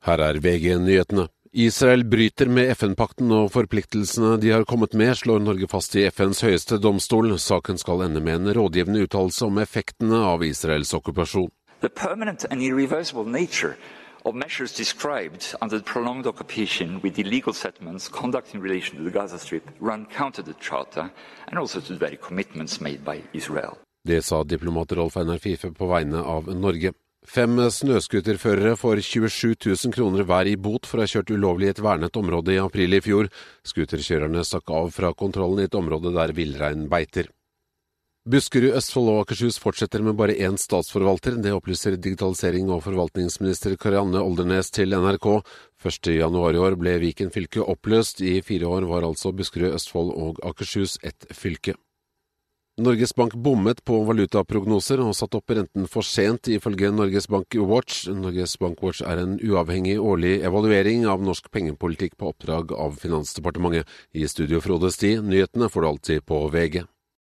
Her er VG-nyhetene. Israel bryter med FN-pakten og forpliktelsene de har kommet med, slår Norge fast i FNs høyeste domstol. Saken skal ende med en rådgivende uttalelse om effektene av Israels okkupasjon. The permanent and irreversible nature of measures described under the prolonged occupation with illegal settlements conduct in relation to the Gaza Strip run counter to the Charter and also to the very commitments made by Israel. Det sa diplomat Rolf Einar Fife på vegne av Norge. Fem snøscooterførere får 27 000 kroner hver i bot for å ha kjørt ulovlig i et vernet område i april i fjor. Scooterkjørerne stakk av fra kontrollen i et område der villrein beiter. Buskerud, Østfold og Akershus fortsetter med bare én statsforvalter. Det opplyser digitalisering- og forvaltningsminister Karianne Oldernes til NRK. 1.1 i år ble Viken fylke oppløst. I fire år var altså Buskerud, Østfold og Akershus ett fylke. Norges Bank bommet på valutaprognoser og satte opp renten for sent, ifølge Norges Bank Watch. Norges Bank Watch er en uavhengig årlig evaluering av norsk pengepolitikk på oppdrag av Finansdepartementet. I studio Frode Sti, nyhetene får du alltid på VG.